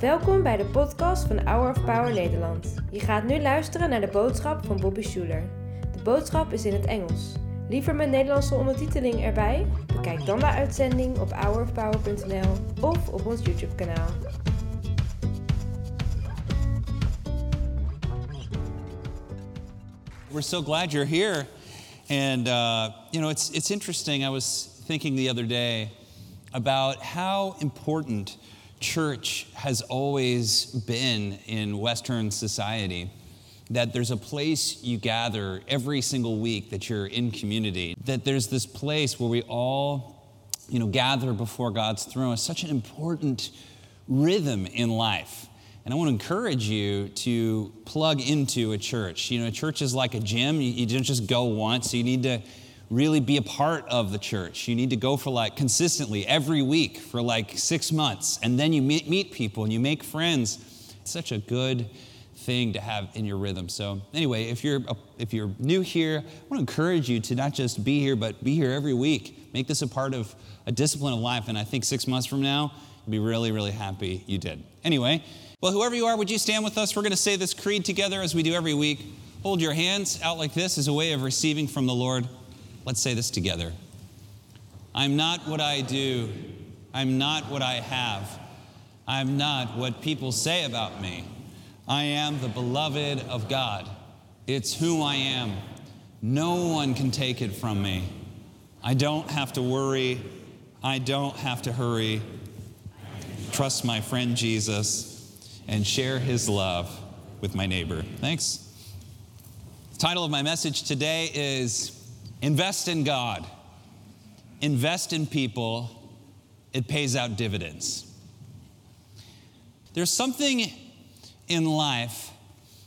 Welkom bij de podcast van Hour of Power Nederland. Je gaat nu luisteren naar de boodschap van Bobby Schuler. De boodschap is in het Engels. Liever met Nederlandse ondertiteling erbij? Bekijk dan de uitzending op hourofpower.nl of op ons YouTube kanaal. We're so glad you're here. And, uh, you know, it's, it's interesting. I was thinking the other day about how important church has always been in Western society. That there's a place you gather every single week that you're in community. That there's this place where we all, you know, gather before God's throne. It's such an important rhythm in life. And I want to encourage you to plug into a church. You know, a church is like a gym. You, you don't just go once. You need to really be a part of the church. You need to go for like consistently every week for like six months. And then you meet, meet people and you make friends. It's such a good thing to have in your rhythm. So anyway, if you're if you're new here, I want to encourage you to not just be here, but be here every week. Make this a part of a discipline of life. And I think six months from now, you'll be really, really happy you did. Anyway, well, whoever you are, would you stand with us? We're going to say this creed together as we do every week. Hold your hands out like this as a way of receiving from the Lord. Let's say this together. I'm not what I do. I'm not what I have. I'm not what people say about me. I am the beloved of God. It's who I am. No one can take it from me. I don't have to worry. I don't have to hurry. Trust my friend Jesus and share his love with my neighbor. Thanks. The title of my message today is Invest in God. Invest in people, it pays out dividends. There's something in life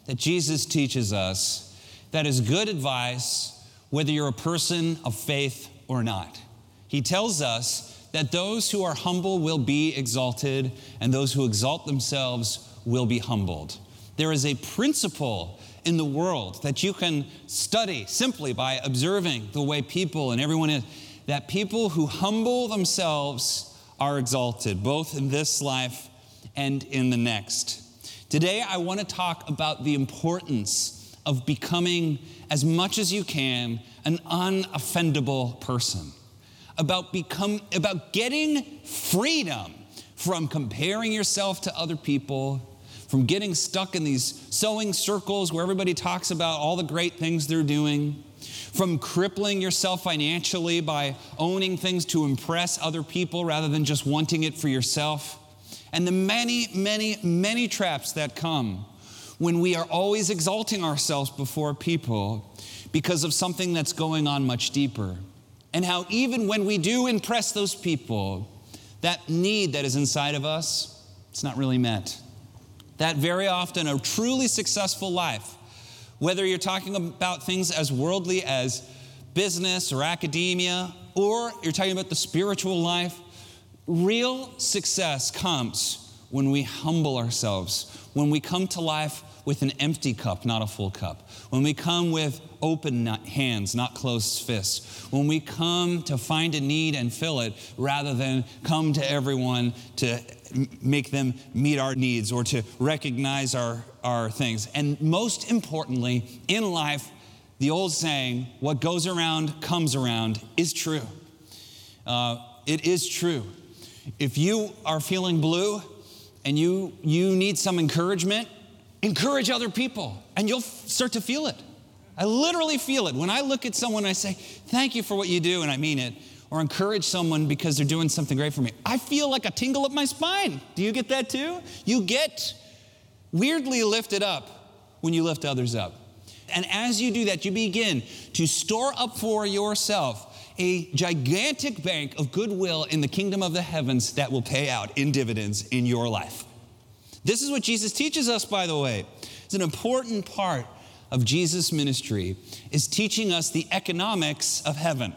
that Jesus teaches us that is good advice, whether you're a person of faith or not. He tells us that those who are humble will be exalted, and those who exalt themselves will be humbled. There is a principle in the world that you can study simply by observing the way people and everyone is, that people who humble themselves are exalted, both in this life and in the next. Today, I want to talk about the importance of becoming, as much as you can, an unoffendable person. About, become, about getting freedom from comparing yourself to other people, from getting stuck in these sewing circles where everybody talks about all the great things they're doing, from crippling yourself financially by owning things to impress other people rather than just wanting it for yourself, and the many, many, many traps that come when we are always exalting ourselves before people because of something that's going on much deeper. And how, even when we do impress those people, that need that is inside of us, it's not really met that very often a truly successful life, whether you're talking about things as worldly as business or academia, or you're talking about the spiritual life, real success comes when we humble ourselves, when we come to life with an empty cup, not a full cup. When we come with open hands, not closed fists. When we come to find a need and fill it rather than come to everyone to make them meet our needs or to recognize our, our things. And most importantly, in life, the old saying, what goes around comes around, is true. Uh, it is true. If you are feeling blue and you, you need some encouragement, encourage other people and you'll start to feel it. I literally feel it. When I look at someone, I say, Thank you for what you do, and I mean it or encourage someone because they're doing something great for me, I feel like a tingle up my spine. Do you get that too? You get weirdly lifted up when you lift others up. And as you do that, you begin to store up for yourself a gigantic bank of goodwill in the kingdom of the heavens that will pay out in dividends in your life. This is what Jesus teaches us, by the way. It's an important part of Jesus' ministry is teaching us the economics of heaven.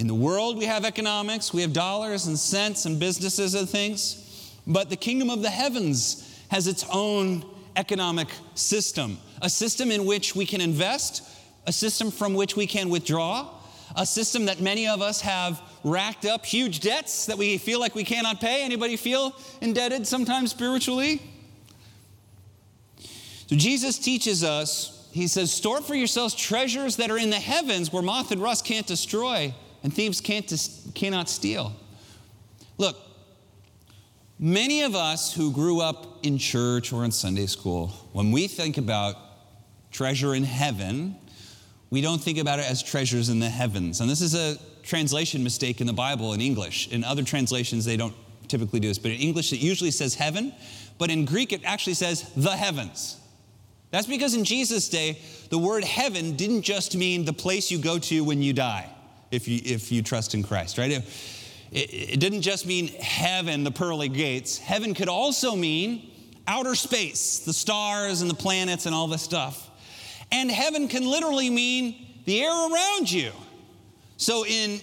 In the world, we have economics, we have dollars and cents and businesses and things, but the kingdom of the heavens has its own economic system, a system in which we can invest, a system from which we can withdraw, a system that many of us have racked up huge debts that we feel like we cannot pay? Anybody feel indebted sometimes spiritually? So Jesus teaches us, he says, store for yourselves treasures that are in the heavens where moth and rust can't destroy and thieves can't cannot steal. Look, many of us who grew up in church or in Sunday school, when we think about treasure in heaven, we don't think about it as treasures in the heavens. And this is a translation mistake in the Bible in English. In other translations, they don't typically do this, but in English, it usually says heaven, but in Greek, it actually says the heavens. That's because in Jesus' day, the word heaven didn't just mean the place you go to when you die, if you, if you trust in Christ, right? It, it didn't just mean heaven, the pearly gates. Heaven could also mean outer space, the stars and the planets and all this stuff. And heaven can literally mean the air around you. So in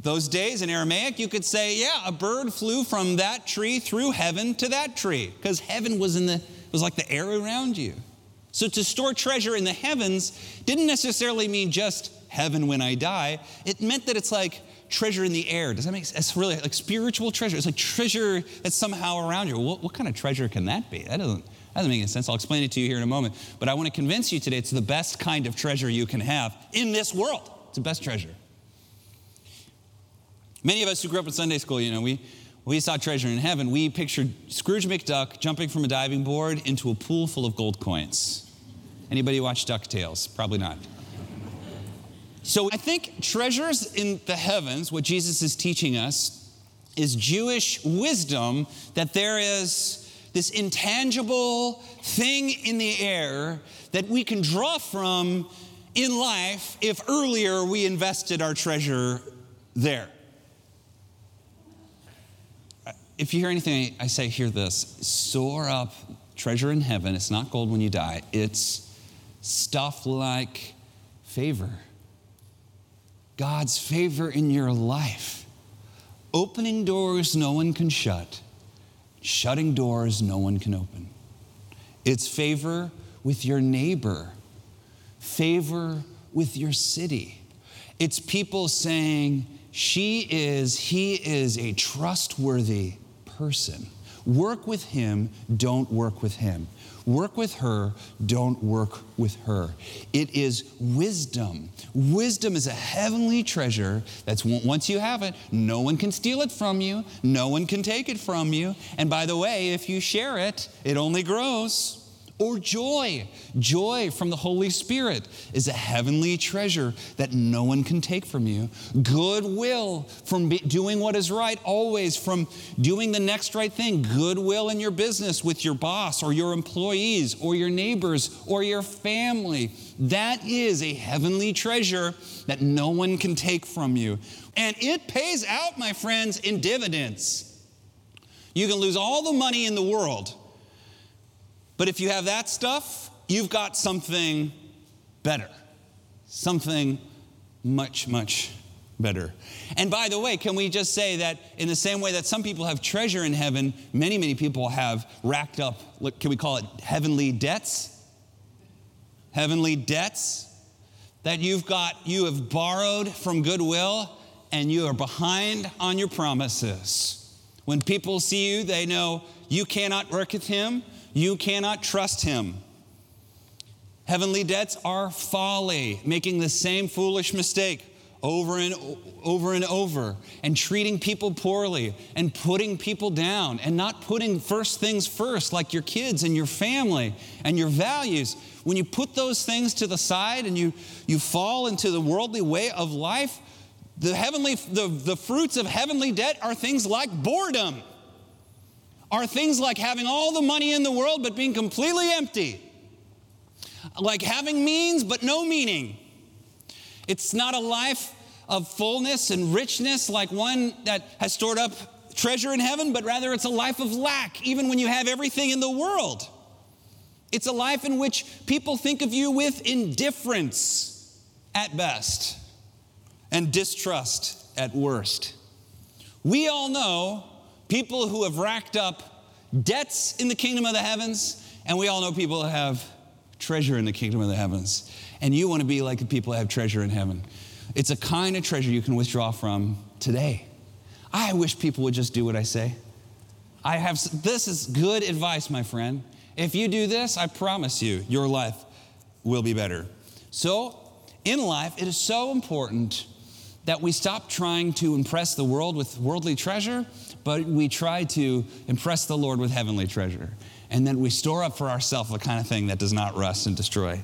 those days in Aramaic, you could say, yeah, a bird flew from that tree through heaven to that tree, because heaven was in the was like the air around you. So to store treasure in the heavens didn't necessarily mean just heaven when I die. It meant that it's like treasure in the air. Does that make sense? It's really like spiritual treasure. It's like treasure that's somehow around you. What, what kind of treasure can that be? That doesn't that doesn't make any sense. I'll explain it to you here in a moment. But I want to convince you today it's the best kind of treasure you can have in this world. It's the best treasure. Many of us who grew up in Sunday school, you know, we, we saw treasure in heaven. We pictured Scrooge McDuck jumping from a diving board into a pool full of gold coins. Anybody watch DuckTales? Probably not. So I think treasures in the heavens, what Jesus is teaching us, is Jewish wisdom that there is this intangible thing in the air that we can draw from in life if earlier we invested our treasure there. If you hear anything I say, hear this store up treasure in heaven. It's not gold when you die, it's stuff like favor. God's favor in your life, opening doors no one can shut shutting doors no one can open. It's favor with your neighbor, favor with your city. It's people saying, she is, he is a trustworthy person. Work with him, don't work with him. Work with her, don't work with her. It is wisdom. Wisdom is a heavenly treasure that's once you have it, no one can steal it from you, no one can take it from you. And by the way, if you share it, it only grows or joy. Joy from the Holy Spirit is a heavenly treasure that no one can take from you. Goodwill from doing what is right, always from doing the next right thing. Goodwill in your business with your boss or your employees or your neighbors or your family. That is a heavenly treasure that no one can take from you. And it pays out, my friends, in dividends. You can lose all the money in the world but if you have that stuff, you've got something better, something much, much better. And by the way, can we just say that in the same way that some people have treasure in heaven, many, many people have racked up, can we call it heavenly debts? Heavenly debts that you've got, you have borrowed from goodwill and you are behind on your promises. When people see you, they know you cannot work with him you cannot trust him. Heavenly debts are folly, making the same foolish mistake over and over and over, and treating people poorly, and putting people down, and not putting first things first, like your kids and your family and your values. When you put those things to the side and you, you fall into the worldly way of life, the heavenly the, the fruits of heavenly debt are things like boredom are things like having all the money in the world but being completely empty, like having means but no meaning. It's not a life of fullness and richness like one that has stored up treasure in heaven, but rather it's a life of lack, even when you have everything in the world. It's a life in which people think of you with indifference at best and distrust at worst. We all know people who have racked up debts in the kingdom of the heavens, and we all know people have treasure in the kingdom of the heavens. And you want to be like the people that have treasure in heaven. It's a kind of treasure you can withdraw from today. I wish people would just do what I say. I have this is good advice, my friend. If you do this, I promise you, your life will be better. So, in life, it is so important that we stop trying to impress the world with worldly treasure, but we try to impress the Lord with heavenly treasure. And then we store up for ourselves the kind of thing that does not rust and destroy.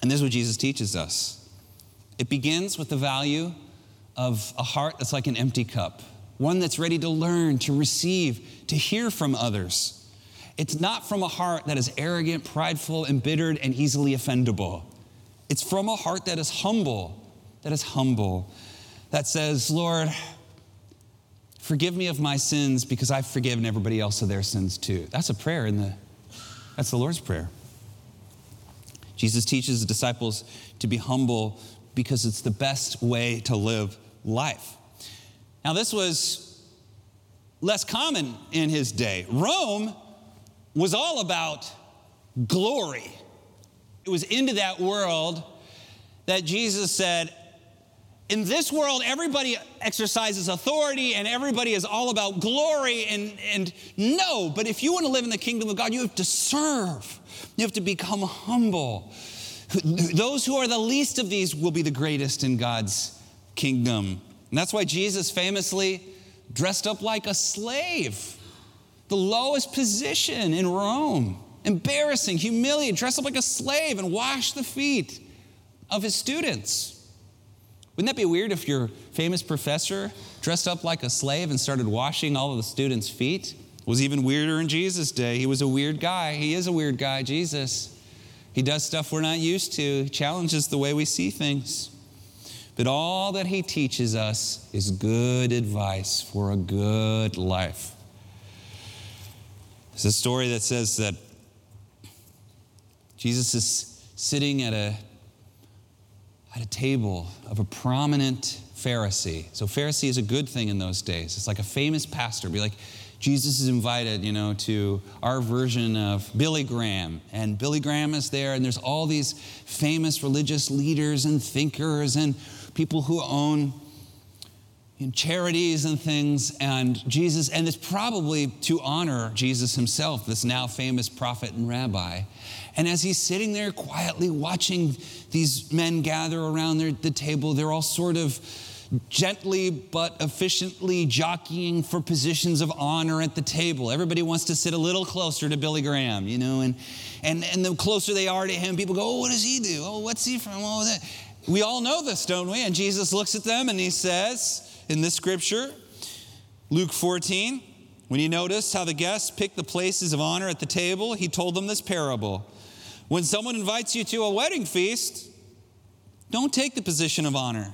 And this is what Jesus teaches us. It begins with the value of a heart that's like an empty cup, one that's ready to learn, to receive, to hear from others. It's not from a heart that is arrogant, prideful, embittered, and easily offendable. It's from a heart that is humble, that is humble, that says, Lord, forgive me of my sins because I've forgiven everybody else of their sins too. That's a prayer in the, that's the Lord's Prayer. Jesus teaches the disciples to be humble because it's the best way to live life. Now, this was less common in his day. Rome was all about glory. It was into that world that Jesus said, in this world, everybody exercises authority and everybody is all about glory. And, and no, but if you want to live in the kingdom of God, you have to serve, you have to become humble. Those who are the least of these will be the greatest in God's kingdom. And that's why Jesus famously dressed up like a slave, the lowest position in Rome. Embarrassing, humiliating, dressed up like a slave and washed the feet of his students. Wouldn't that be weird if your famous professor dressed up like a slave and started washing all of the students' feet? It was even weirder in Jesus' day. He was a weird guy. He is a weird guy, Jesus. He does stuff we're not used to, he challenges the way we see things. But all that he teaches us is good advice for a good life. There's a story that says that Jesus is sitting at a at a table of a prominent Pharisee. So, Pharisee is a good thing in those days. It's like a famous pastor. Be like, Jesus is invited, you know, to our version of Billy Graham. And Billy Graham is there, and there's all these famous religious leaders and thinkers and people who own in charities and things and jesus and it's probably to honor jesus himself this now famous prophet and rabbi. And as he's sitting there quietly watching these men gather around their, the table they're all sort of gently but efficiently jockeying for positions of honor at the table. Everybody wants to sit a little closer to billy graham you know and and, and the closer they are to him people go oh what does he do? Oh what's he from? Oh that. We all know this don't we? And jesus looks at them and he says in this scripture. Luke 14, when he noticed how the guests picked the places of honor at the table, he told them this parable. When someone invites you to a wedding feast, don't take the position of honor.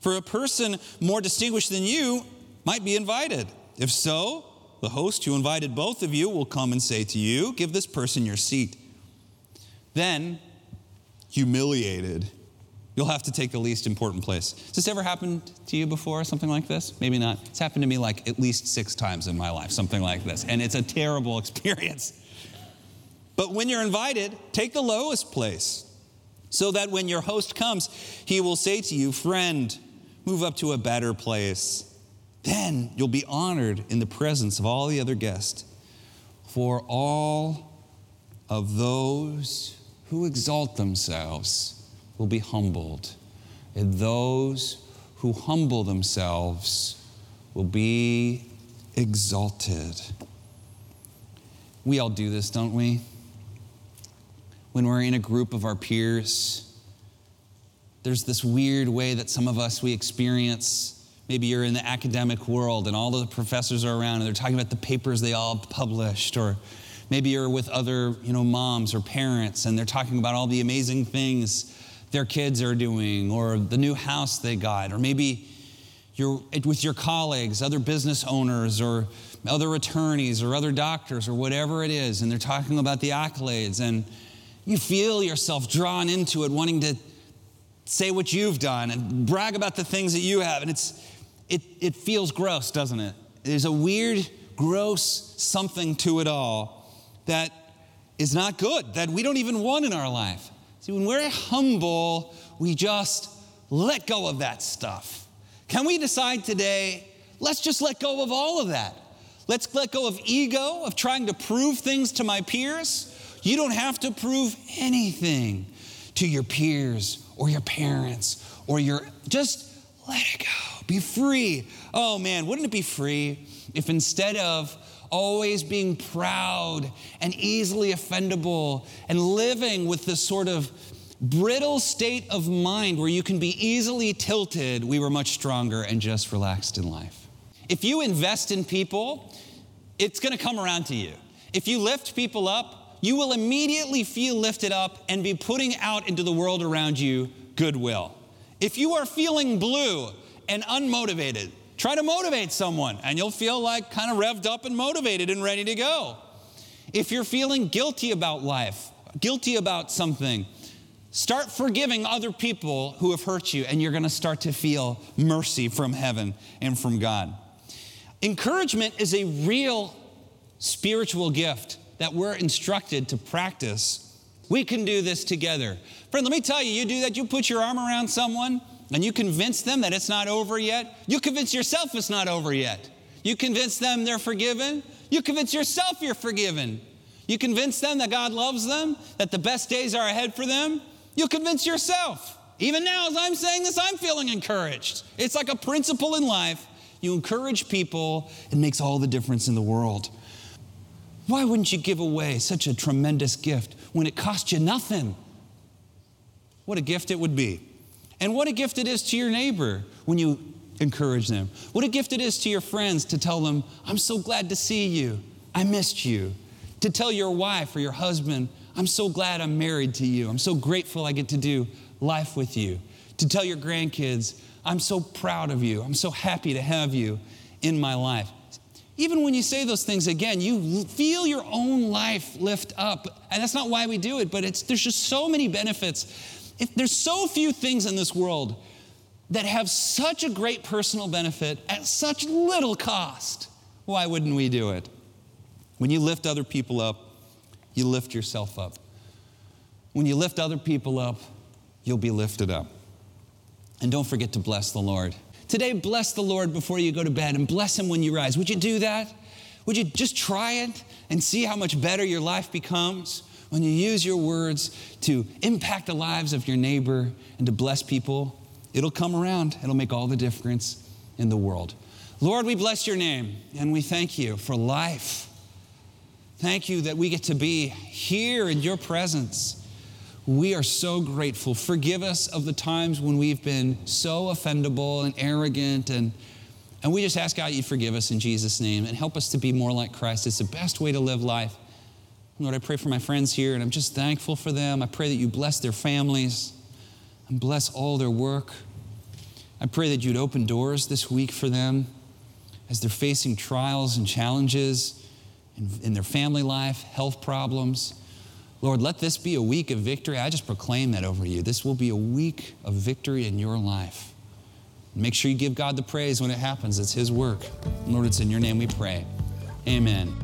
For a person more distinguished than you might be invited. If so, the host who invited both of you will come and say to you, Give this person your seat. Then, humiliated, You'll have to take the least important place. Has this ever happened to you before, something like this? Maybe not. It's happened to me like at least six times in my life, something like this. And it's a terrible experience. But when you're invited, take the lowest place so that when your host comes, he will say to you, Friend, move up to a better place. Then you'll be honored in the presence of all the other guests. For all of those who exalt themselves will be humbled, and those who humble themselves will be exalted. We all do this, don't we? When we're in a group of our peers, there's this weird way that some of us we experience. Maybe you're in the academic world and all the professors are around and they're talking about the papers they all published or maybe you're with other, you know, moms or parents and they're talking about all the amazing things their kids are doing or the new house they got, or maybe you're with your colleagues, other business owners, or other attorneys, or other doctors, or whatever it is, and they're talking about the accolades, and you feel yourself drawn into it, wanting to say what you've done and brag about the things that you have, and it's it, it feels gross, doesn't it? There's a weird, gross something to it all that is not good, that we don't even want in our life. See, when we're humble, we just let go of that stuff. Can we decide today, let's just let go of all of that? Let's let go of ego, of trying to prove things to my peers. You don't have to prove anything to your peers or your parents or your, just let it go. Be free. Oh man, wouldn't it be free if instead of always being proud and easily offendable and living with this sort of brittle state of mind where you can be easily tilted, we were much stronger and just relaxed in life. If you invest in people, it's going to come around to you. If you lift people up, you will immediately feel lifted up and be putting out into the world around you goodwill. If you are feeling blue and unmotivated, try to motivate someone and you'll feel like kind of revved up and motivated and ready to go. If you're feeling guilty about life, guilty about something, start forgiving other people who have hurt you and you're going to start to feel mercy from heaven and from God. Encouragement is a real spiritual gift that we're instructed to practice. We can do this together. Friend, let me tell you, you do that, you put your arm around someone and you convince them that it's not over yet. You convince yourself it's not over yet. You convince them they're forgiven. You convince yourself you're forgiven. You convince them that God loves them, that the best days are ahead for them. You convince yourself. Even now, as I'm saying this, I'm feeling encouraged. It's like a principle in life you encourage people, it makes all the difference in the world. Why wouldn't you give away such a tremendous gift when it cost you nothing? What a gift it would be. And what a gift it is to your neighbor when you encourage them. What a gift it is to your friends to tell them, I'm so glad to see you. I missed you. To tell your wife or your husband, I'm so glad I'm married to you. I'm so grateful I get to do life with you. To tell your grandkids, I'm so proud of you. I'm so happy to have you in my life. Even when you say those things again, you feel your own life lift up. And that's not why we do it, but there's just so many benefits. If there's so few things in this world that have such a great personal benefit at such little cost, why wouldn't we do it? When you lift other people up, you lift yourself up. When you lift other people up, you'll be lifted up. And don't forget to bless the Lord. Today, bless the Lord before you go to bed and bless Him when you rise. Would you do that? Would you just try it and see how much better your life becomes when you use your words to impact the lives of your neighbor and to bless people? It'll come around, it'll make all the difference in the world. Lord, we bless your name and we thank you for life. Thank you that we get to be here in your presence. We are so grateful. Forgive us of the times when we've been so offendable and arrogant, and, and we just ask God you forgive us in Jesus' name and help us to be more like Christ. It's the best way to live life. Lord, I pray for my friends here, and I'm just thankful for them. I pray that you bless their families and bless all their work. I pray that you'd open doors this week for them as they're facing trials and challenges in, in their family life, health problems. Lord, let this be a week of victory. I just proclaim that over you. This will be a week of victory in your life. Make sure you give God the praise when it happens. It's His work. Lord, it's in your name we pray. Amen.